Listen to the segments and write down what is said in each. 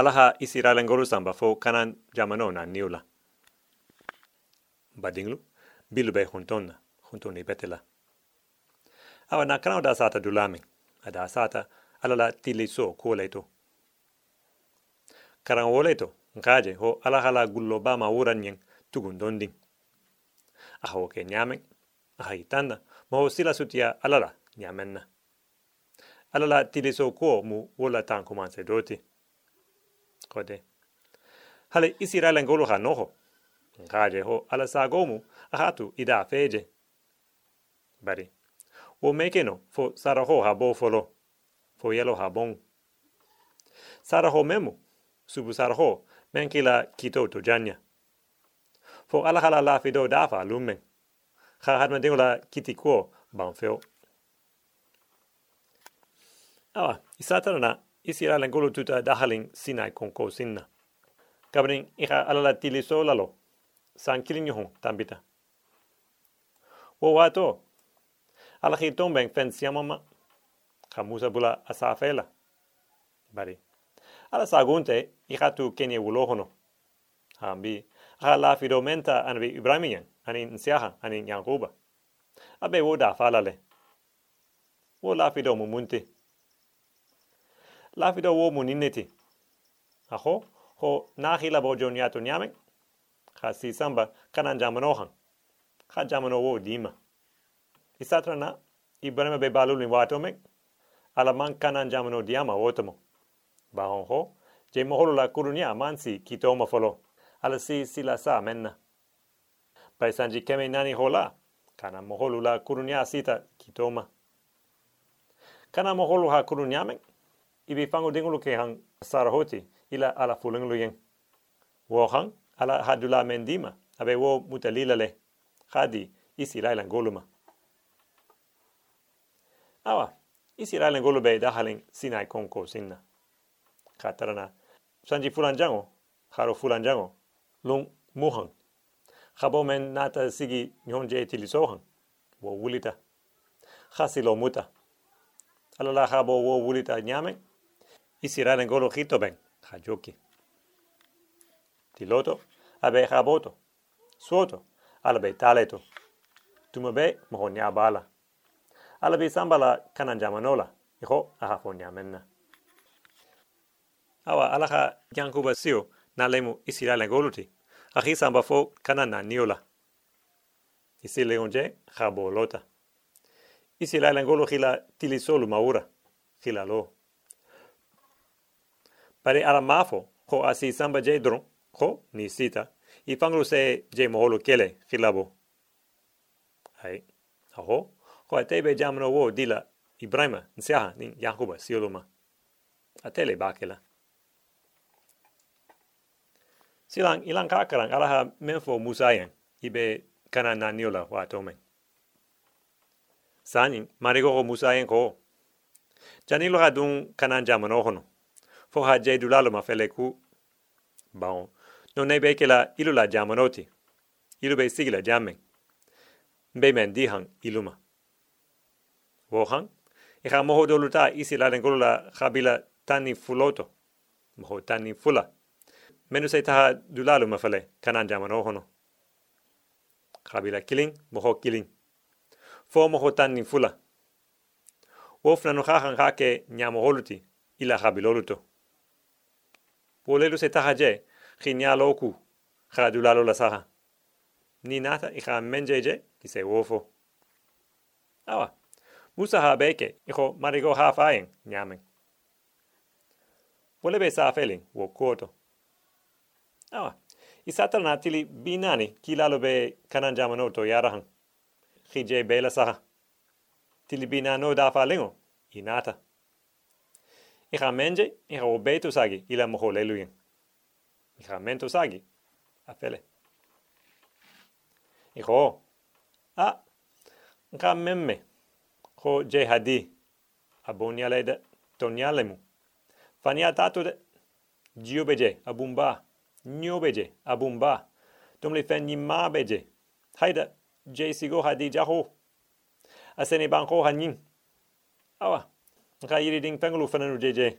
alaha isiralengolu samba fo kanan jamano na niula. Badinglu bilu be huntonna huntoni betela. Awa na kanao da sata dulame ada sata alala tili so kuoleto karan woleto nkaje ho alahala gullo ba ma wuran yen tugun donding. Aho ke nyamen aha itanda mo sila sutia alala nyamenna alala tili kuo mu wola tan kumanse doti kode hale isiralen golu ha noho. Nkaje ho ala sagomu ahatu ida feje. Bari. Wo mekeno fo saraho ha bo folo fo yelo ha bon saraho memu subu saraho menkila kito to janya. Fo ala hala la fido dafa lumen ha hadma dingula kiti ko ban feo. Awa isatana na isira lengolo tuta dahalin sinai konko sinna kabrin iha alala tiliso lalo. San kilin tambita wo wato ala hiton ben fen siamama khamusa bula asafela bari ala sagunte ihatu kenye wulohono hambi ha la fidomenta anbi ibrahimiyan ani nsiaha ani yankuba abe wo da falale wo la fido mumunte la fido wo munineti aho ho nahila bo jonyato nyame. Ha si samba kanan jamanohan ha jamano wo dima. Isatrana ibrahima be balul ni wato me ala man kanan jamano diama wotomo ba hon ho je moholo la kurunia mansi kitoma folo. Ala si sila sa menna. Pai sanji keme nani hola kana moholo la kurunia sita kitoma kana moholo ha kurunia men ibi fango dingulu ke hang sarahoti ila ala fulenglu yen wo hang ala hadula mendima abe wo mutalila le. Khadi isi la goluma. Awa isi la golube da halin sinai konko sinna. Katarana sanji fulanjango haro fulanjango lung muhang. Khabo men nata sigi nyonje tilisohan wo wulita. Khasilo muta. Alala khabo wo wulita nyame isiralen golo hito ben hajoki tiloto abe khaboto suoto alabe taleto. Tumabe mohonya bala. Alabe sambala kanan jamanola iho aha menna awa alaha yankuba sio na lemu isiralen goluti ahi samba fo kanan na niola. Isi leonje khabo lota isiralen golo khila tilisolu maura khila lo pare ala mafo ko asi samba je dron ko ni sita. I fanglu se je moholo kele khilabo. Ai aho ko atebe jamno wo dila ibrahima nsiaha ni yakuba sioluma atele bakela. Silang ilang kakaran alaha menfo musayen ibe kana na niola wa tomen sani marigo musayen ko. Janilo hadun kana jamano hono fo ha je dulalo ma fele ku bon non ne be kela ilula jamanoti ilu be sigila jamen be men di hang iluma. Wo hang e ha doluta isi la ngolula khabila tani fuloto. Moho tani fula. Menu se taha dulalo fele kanan jamano hono khabila killing moho killing fo tani fula. Wo fna no khahan khake nyamo holuti. Ila khabiloluto Polelu se taha je, khinya loku, khadulalo la saha. Ni nata i kha menje je, ki se wofo. Awa, musa ha beke, iko marigo ha fayen, nyamen. Wole be sa feeling, wo koto. Awa, i satal na tili binani, ki be kanan jamano to yarahan. Khi je be la saha. Tili binano da fa lengo, i nata. I kha menje, i kha obetu sagi, ila moho leluyen. I kha mento sagi, a fele. I kho, a, nka memme, kho je hadi, a bonyale de, tonyale mu. Fania tatu de, jio beje, a bumba, nyo beje, a bumba. Tum nka yiri ding pengulu fananu jeje.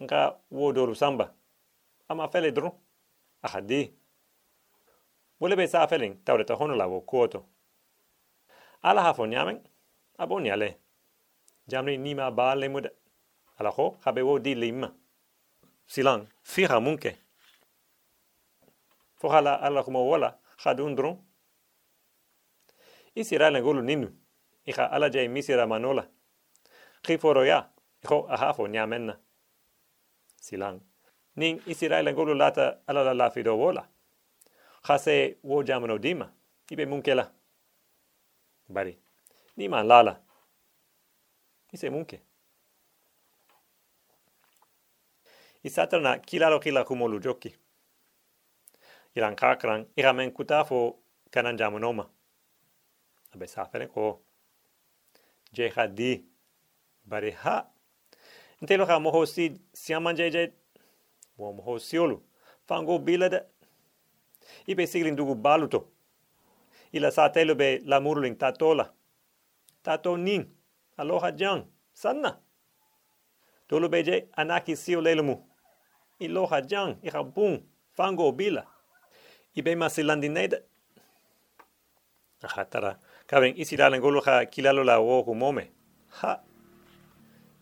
Nka wo doru samba. Ama fele dru ahadi wole be sa feling tawre ta hono la wo kuoto ala ha fo nyamen abo nyale jamri nima ba le ala ho habe wo di lim silang fiha munke fo hala ala kuma wala khadun dru isira le golu ninu. Iha ala jay misira manola khiforo ya ho aha fo nyamenna silang. Ning isira le golu lata ala la lafido wola. Khase wo jamano dima. Ibe munkela. Bari. Ni man lala. Ise munke. Isatana kilalo kila kumolu joki. Ilan kakran iramen kutafo kanan jamonoma abe safere ko. Je khadi bari ha intelo kha moho si siaman je je wo moho siolu fango bilada ibe siglin dugu baluto. Ila sa telo be la murling tatola. Tato nin, aloha jang, sanna. Tolo be anaki sio lelumu. Iloha jang, ika bung, fango bila. Ibe ma silandineda. Aha, tara. Kaben isi lengolo ha kilalo la wohu mome. Ha.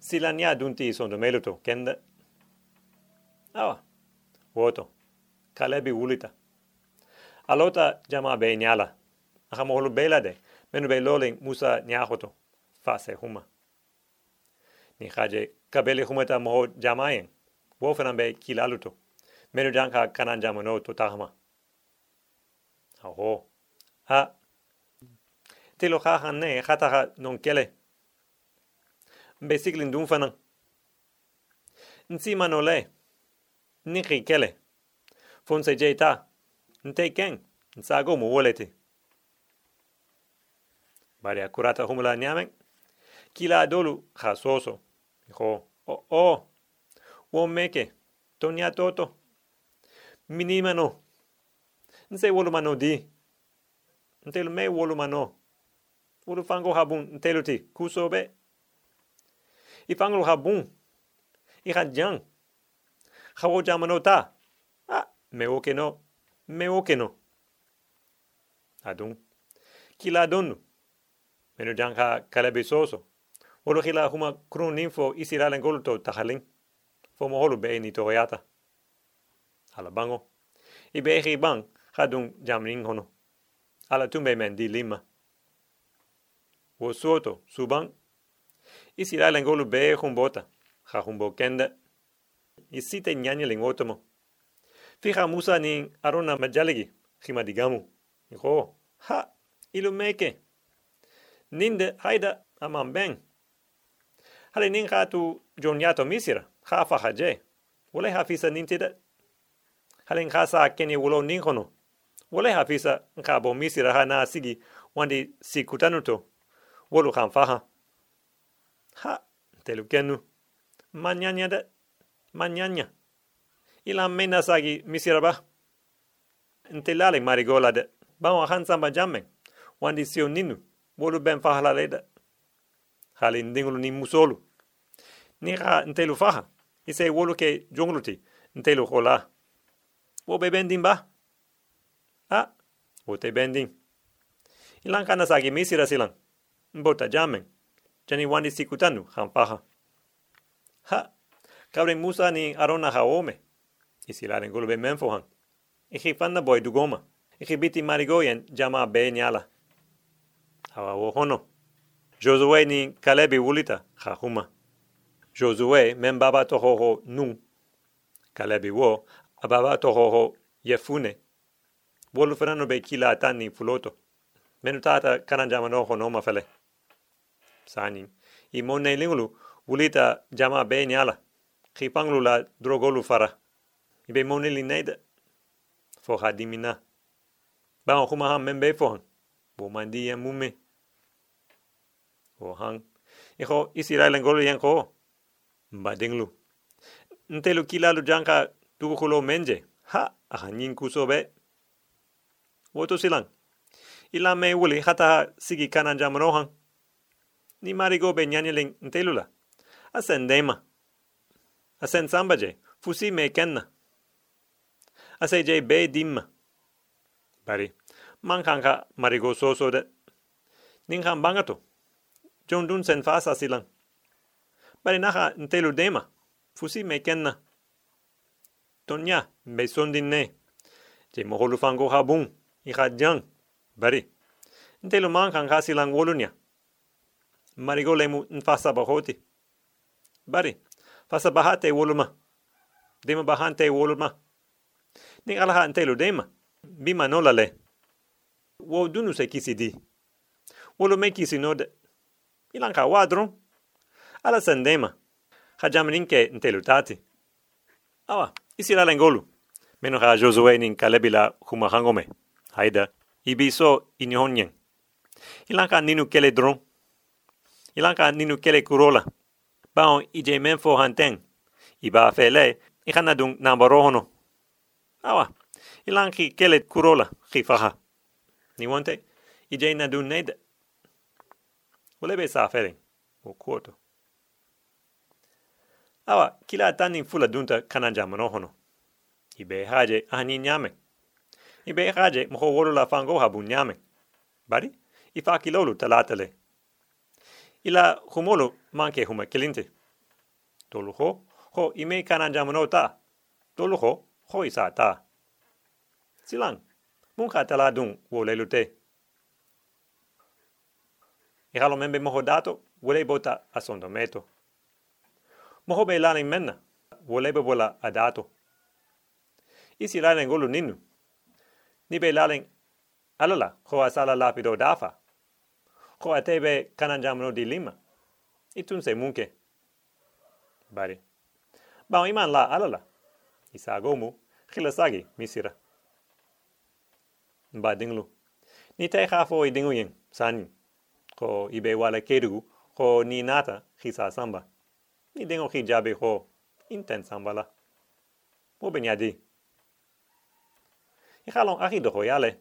Silania dunti sondo meluto, kenda. Awa. Woto. Kalebi ulita alota jama be nyala aha mo holu belade menu be loling musa nyahoto fase huma ni khaje kabele humata mo jamayen wo fana be kilaluto menu janka kanan jamano to tahma aho ha telo kha hanne khata ha non kele mbe siglin dun fana nsi manole ni kele. Fonse jeta. Nte ken nsago mo wolete bari akurata humula nyamen kila dolu khasoso ho o o. Wo meke. Tonya toto. Minimano nse wolu mano di. Ntelu me wolu mano. Fango habun. Ntelu ti. Kusobe i fango habun i khanjang khawo jamano ta ah me woke no me oke no. Adun. Kila donu. Menu janka kalabi soso. Olo kila huma krun info isira lengolto tahalin. Fo mo holu be ni toyata. Ala bango. Ibe egi bang hadun jamring hono. Ala tumbe men di lima. Wo suoto subang. Isira lengolu be humbota. Ha humbo kenda. Isite nyanya lingotomo. Fija musa ni arona majalegi, hima digamu. Ha, ilu meke. Ninde haida aman ben. Hale nin tu jonyato misira, ha haje. Wole hafisa nintida. Hale nka sa keni wulo ninkono. Wole hafisa nka bo misira ha na sigi wandi sikutanuto. Wolu kan faha. Ha, telu kenu. Manyanya da. Manyanya ila mena sagi misiraba ntelale marigola de. Ba wa hansa ba jamme wandi sio ninu. Bolu ben fahala leda. Hali ndingulu ni musolu. Ni ha ntelu faha. Ise wolu ke jongluti ntelu khola wo be bendin ba. A wo te bendin ilan kana sagi misira silan. Mbota jamme jani wandi sikutanu han faha ha kabre musa ni arona ha ome isi la rengolo be men fohan. Ichi fanna boy dugoma. Ichi biti marigoyen jama be nyala. Hawa wo. Josue ni kalebi wulita ha huma. Josue men baba toho ho nun. Kalebi wo ababa toho ho yefune. Wolu ferano be kila atani fuloto. Menu tata kanan jama no ho noma fele. Sani. I monne lingulu wulita jama be nyala. Khipanglu la drogolu fara. Ibe mone li neide fo ha dimina ba on kuma han membe fo bo mandi ya mume. O han iho isira len golo yen ko ba dinglu. Ntelu kilalu janka tuko kulo menje. Ha aha nin kusobe woto silang. Ila me wuli hata sigi kanan jamano han ni marigo be nyanyeling ntelula asen dema. Asen sambaje fusi me kenna. Ase je be dim bari man kan ka marigo so so de. Ning kan bangato jon dun sen fa sa silang bari na ha ntelu dema. Fusi me kenna. Tonya me son din ne. Je mo holu fango ha bun i ha jang. Bari ntelu man kan ka silang wolunya marigo lemu nfasa bahoti bari fasa bahate woluma dema bahante woluma ni alaha ntelu dema bima nola le wo dunu se kisi di wolo me kisi no de ilan ka wadron ala sendema hajamnin ke ntelu tati awa isi la lengolu meno ha josue nin kalebila huma hangome haida ibiso inhonyen ilan ka ninu kele dron ilanka ninu kele kurola. Bao ije men fo hanten. Iba fele ikana dung nambaro hono. Awa ilanki kele kurola khifaha ni wonte ije na dun ned ulebe sa fere o kuoto. Awa kila tani fula dunta kana jamano hono. Ibe haje ani nyame. Ibe haje mo wolu la fango habu nyame. Bari ifa kilolu talatale ila humolo manke huma kelinte tolu ho ho ime kananja mono ta. Tolu ho ho isa ta. Silang mun ka tala dun wo le lute. I halo membe moho dato wo le bota a sondo meto. Moho be lana menna wo le be bola a dato isi lana ngolu ninu. Ni be lana alala ho a sala lapido dafa ho a tebe kananjamno di lima? Itun se munke. Bari. Ba iman la alala isa gomu khilasagi misira. Ba dinglu ni te khafo i dingu yin sani. Ko ibe wala kedu ko ni nata khisa samba. Ni dingo khi jabe ko inten samba la. Mo ben yadi i khalon akhi do yale.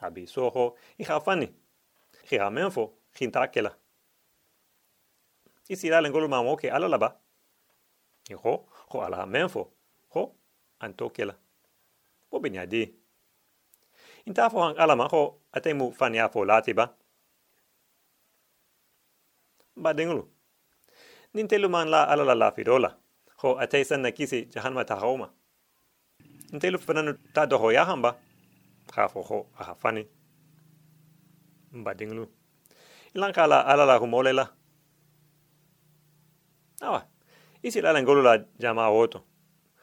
Abi soho i khafani khi amenfo khinta kela isi la ngolo ma mo ke ala la ba i ho ho ala menfo ho anto kela mo ben yadi inta fo hang alama ho atemu fania fo lati ba. Ba dengulu nintelu man la alala la fidola. Ho ate san na kisi jahanma ta homa nintelu fananu ta do ho ya hamba. Ha fo ho a fani ba dengulu ilan kala alala hu molela awa isi la ngolu la jama woto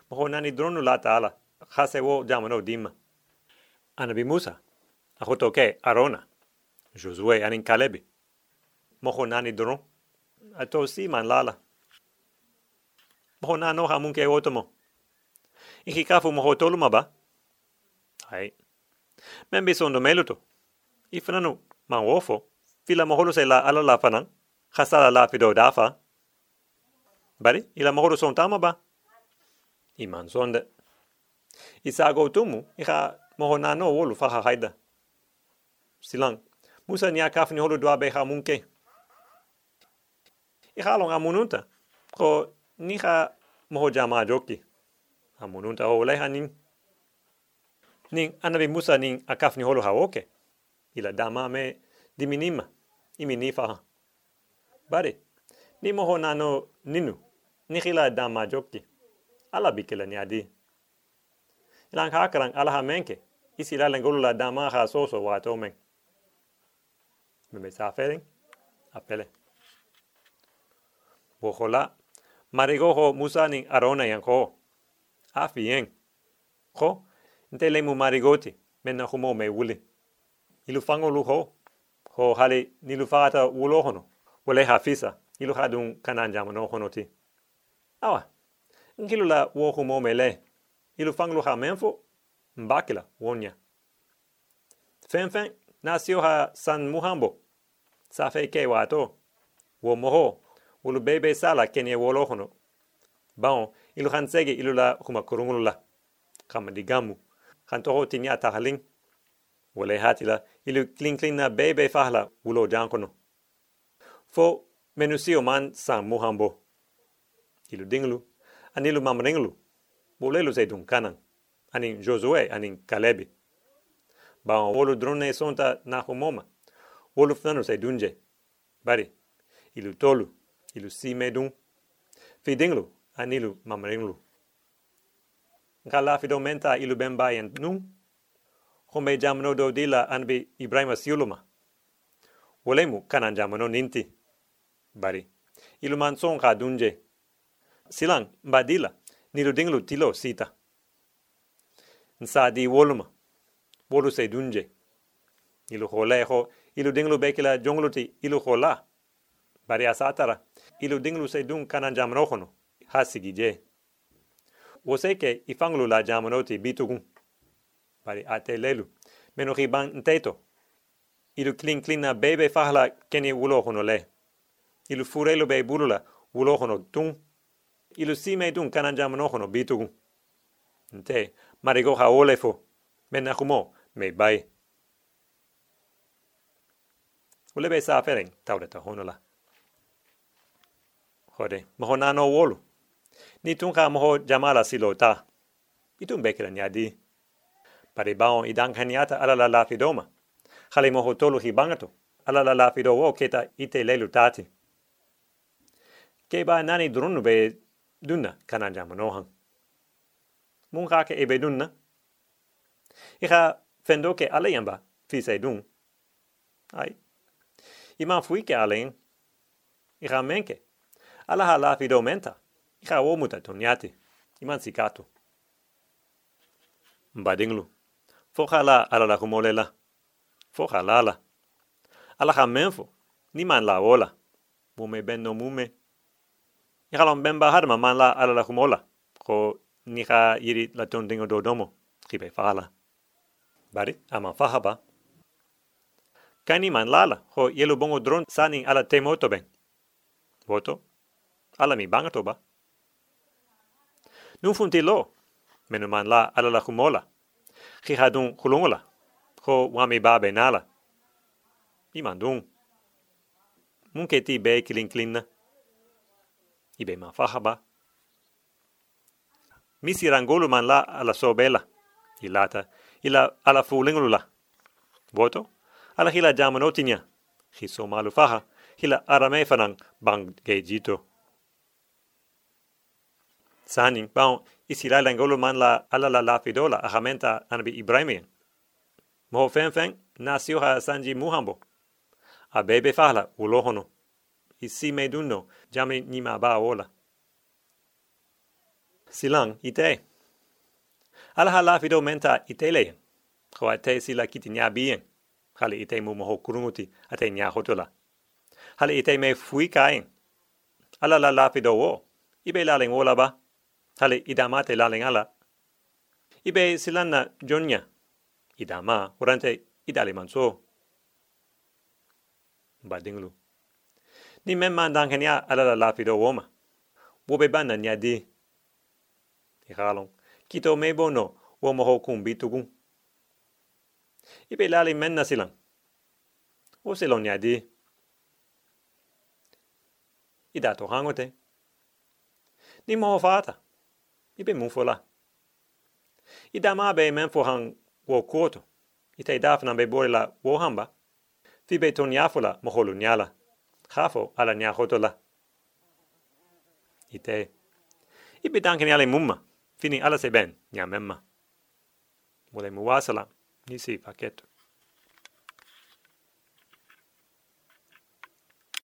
mo nani dronu la ta ala khase wo jama no dimma anabi Musa, ahoto ke Arona, Josue anin Kalebi, moho nani dron, ato si man lala. Moho nano ha munke otomo. Iki kafu moho toluma ba? Hai. Membi sondo meluto. Ifananu man wofo, fila moholo se la ala la fanan, khasala la fido dafa. Bari, ila moholo son tama ba? Iman sonde. Isago tumu, ika moho na no wolu faha haida. Silang, musa ni akaf ni holu dua beha munke. Iha long amununta, ko ni ha moho jama joki. Amununta ho leha ning. Ning anabi musa ning akaf ni holu hawoke. Ila dama me diminima, imi ni faha. Bari, ni moho na no ninu, ni hila dama joki. Ala bikila ni adi. Ilan ka karang alaha menke isi la lengolu la dama ha soso wa to men. Me me sa feren apele. Bo hola marigo ho musa ni arona yan ko afien ko ntele mu marigoti men na humo me wuli ilu fango lu ho ho hali ni lu fata wulo hono wale hafisa ilu hadun kanan jamano hono ti. Awa. Ngilu la wo humo me le ilu fanglu ha menfo mbakila wonya. Fen fen nasio ha san muhambo. Sa fe ke wato. Wo moho ulu bebe sala kenye wolo hono baon ilu hansege ilu la kuma kurungulu la kama digamu. Hantoho tini atahaling wale hatila ilu klin klin na bebe fahla ulo jankono fo menusio man san muhambo ilu dinglu anilu mamringlu bolelu se dun kanan anin Josue, anin Kalebi. Ba wolu drone sonta na humoma. Wolu fnanu se dunje. Bari, ilu tolu, ilu si medun. Fidinglu, anilu mamringlu. Nga la fido ilu ben bayan nun. Home jamno do dila anbi Ibrahima siuluma. Wolemu kanan jamno ninti. Bari, ilu manson ka dunje. Silang, mbadila, nilu dinglu tilo sita. Nsa di woluma. Wolu se dunje. Ilu hole ho, ilu dinglu bekila jongluti ilu hola. Bari asatara, ilu dinglu se dun kanan jamno hono. Hasigi je. Wose ke ifanglu la jamno ti bitugun. Bari ate lelu. Meno ban nteto. Ilu klin klina bebe fahla keni wulo hono le. Ilu furelu be bulula wulo hono tun. Ilu sime dun kanan jamno hono bitugun. Nte, marigo ha ole fo. Mena humo, me bai. Ule be sa fereng, taureta hono la. Hode, moho nano wolu. Ni tun ka moho jamala silo ta. Itun bekira nyadi. Pari baon idan kanyata ala la lafidoma. Hale moho tolu hi bangato. Ala la lafido wo keta ite lelu tati. Ke ba nani drunu be dunna kanan jamanohan. Mun ka ke ebe dunna. Ika fendo ke ale yamba fise dun. Ai. Ima fui ke alen. Ika menke. Ala ha lafido menta. Ika wo muta tonyati. Iman sikato. Mbadinglu. Foka la ala la kumole la. La la. Ala ha menfo. Ni man la ola. Mume ben no mume. Ika lon ben bahar man la ala la kumola. Ko ni ka iri la tondingo do domo. Kibe fala. Bari, ama fahaba. Kani man lala, ho yelu bongo dron sani ala te moto ben. Voto? Ala mi bangato ba? Nun funti lo, la ala la kumola. Ki hadun kulungola, ko wami babe nala. Imandun. dun. Mun ke ti be kilin klinna. Ibe ma fahaba. Misi rangolu man la ala sobela. Ilata, ila ala fulingulula. Voto? Ala hila jamanotinya. Hiso malu faha, hila arame fanang bang gejito. Saning, baon, isi la langolu man la ala la fidola ahamenta anabi Ibrahimien. mo fen fen, nasio ha sanji muhambo. A bebe fahla, ulohono. Isi medunno, jami nima ba ola. Silang, ite. Ala ha lafido menta ite ko ate sila kitinya bien. Hale ite mu mo kurunguti ate nya hotola. Hale ite me fui kain. Ala la lafido wo. Ibe la lengola ba. Hale idamate laleng ala. Ibe silanna jonya. Idama urante idale manso. Badinglu. Ni memma dankenya ala la lafido woma. Wobe bana nya di. Ikalong. Kito mebo no wo moho kumbitugun. Ibe lali menna silang. O silon ya di. Ida hangote. Ni moho fata. Ibe mufola. Ida ma be menfo hang wo kuoto. Ita idafna be borila wo hamba. Fibe ton yafola moholu nyala. Khafo ala nyahotola. Ite. Ibe danken yale mumma. Fini ala se ben, nya memma. Mule muwasala. Nisi paketo.